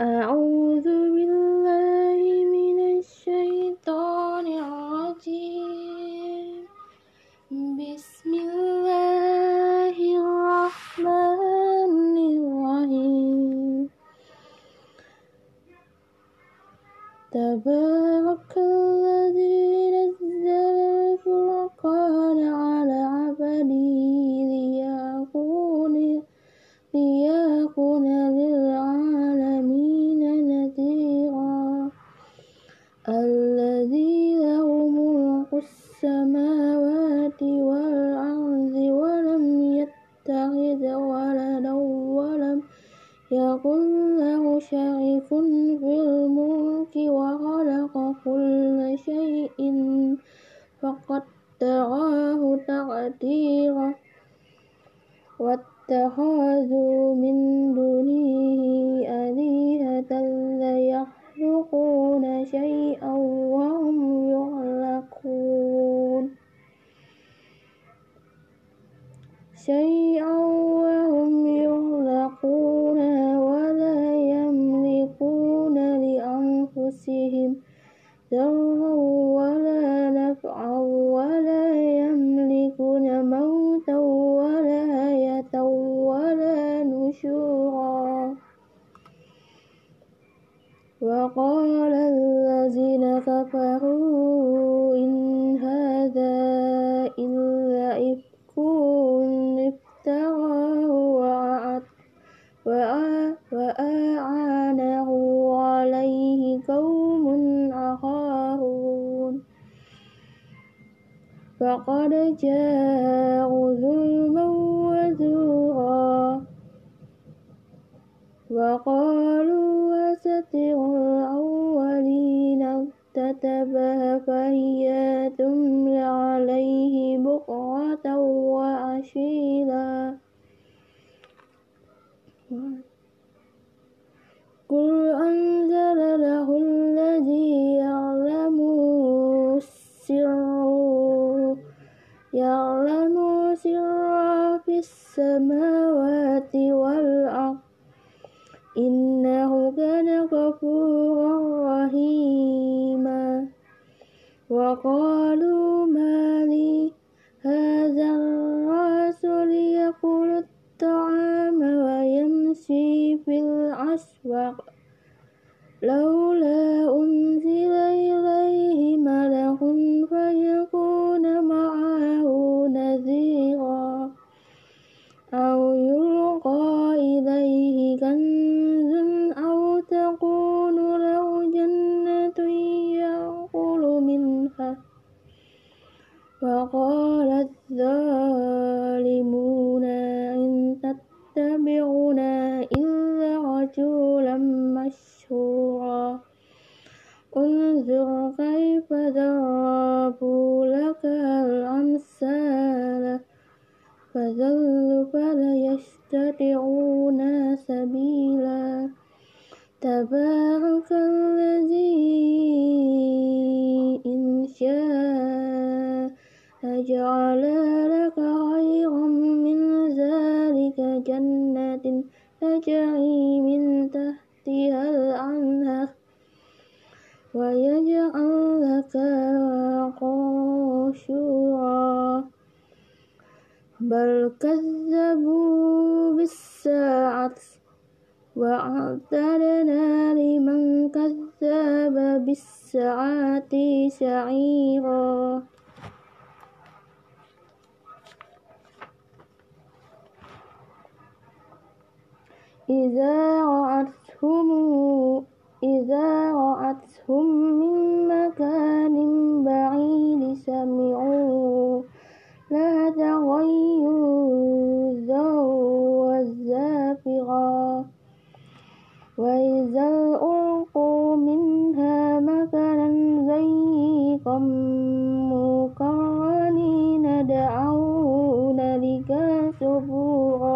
أعوذ بالله من الشيطان الرجيم. بسم الله الرحمن الرحيم. تبارك الذي في الملك وخلق كل شيء فقدره تقديرا واتخذوا من دونه آلهة ضرا ولا نفعا ولا يملكون موتا ولا حياة ولا نشورا. وقال الذين كفروا فقد جاءوا ظلما وزورا. وقالوا أساطير الأولين اكتتبها فهي تملى عليه بكرة وأصيلا وقالوا ما لي هذا الرسول يأكل الطعام ويمشي في الأسواق. لولا أنزل وقال الظالمون جعل لك خيرا من ذلك جنة تجري من تحتها الأنهار ويجعل لك قشورا بل كذبوا بالساعة وأعتدنا لمن كذب بالساعة سعيرا. إذا رأتهم إذا رأتهم من مكان بعيد سمعوا لا تغيظا والزافرا وإذا ألقوا منها مكانا ضيقا مقرنين دعوا ذلك ثبورا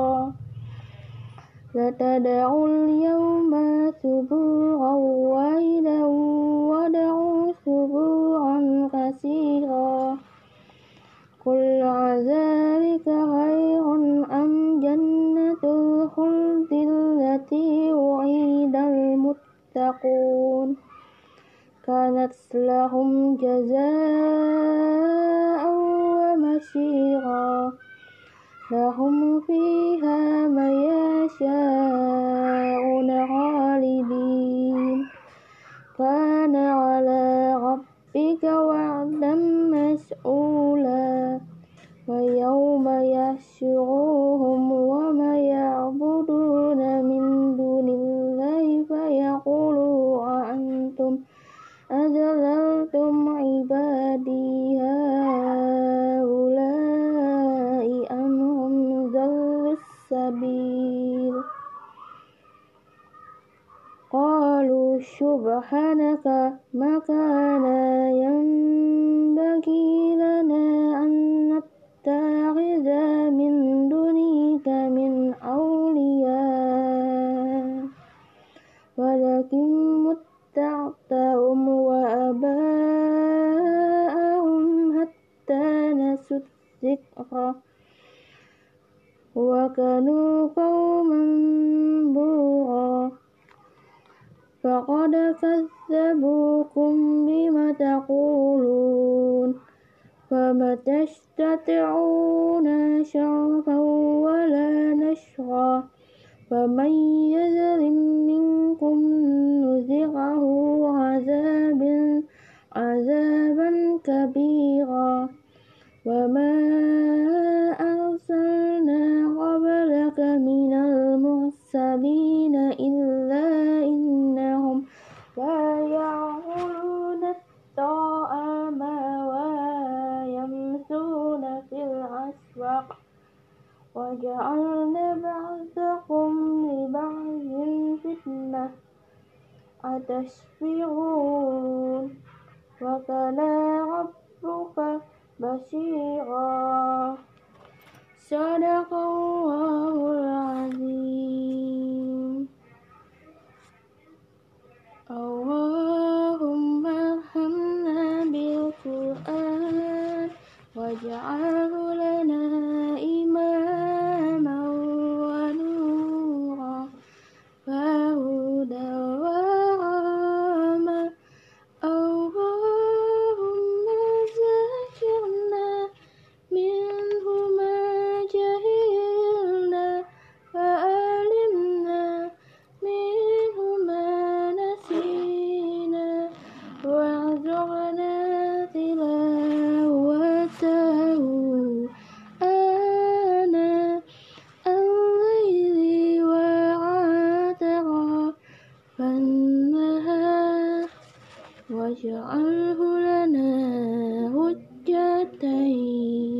لتدعوا اليوم سبورا واحدا ودعوا سبورا كثيرا. كل ذلك خير أم جنة الخلد التي وعيد المتقون؟ كانت لهم جزاء ومسيرا لهم فيها بصير قالوا سبحانك ما كان ينبغي لنا أن نتخذ من فقد كذبوكم بما تقولون فما تستطيعون شرفا ولا نشرا فمن يذهب أتصبرون وكان ربك بصيرا صدق الله العظيم وارزقنا تلاوته. آناء الليل وعاتق النهار واجعله لنا حجتين.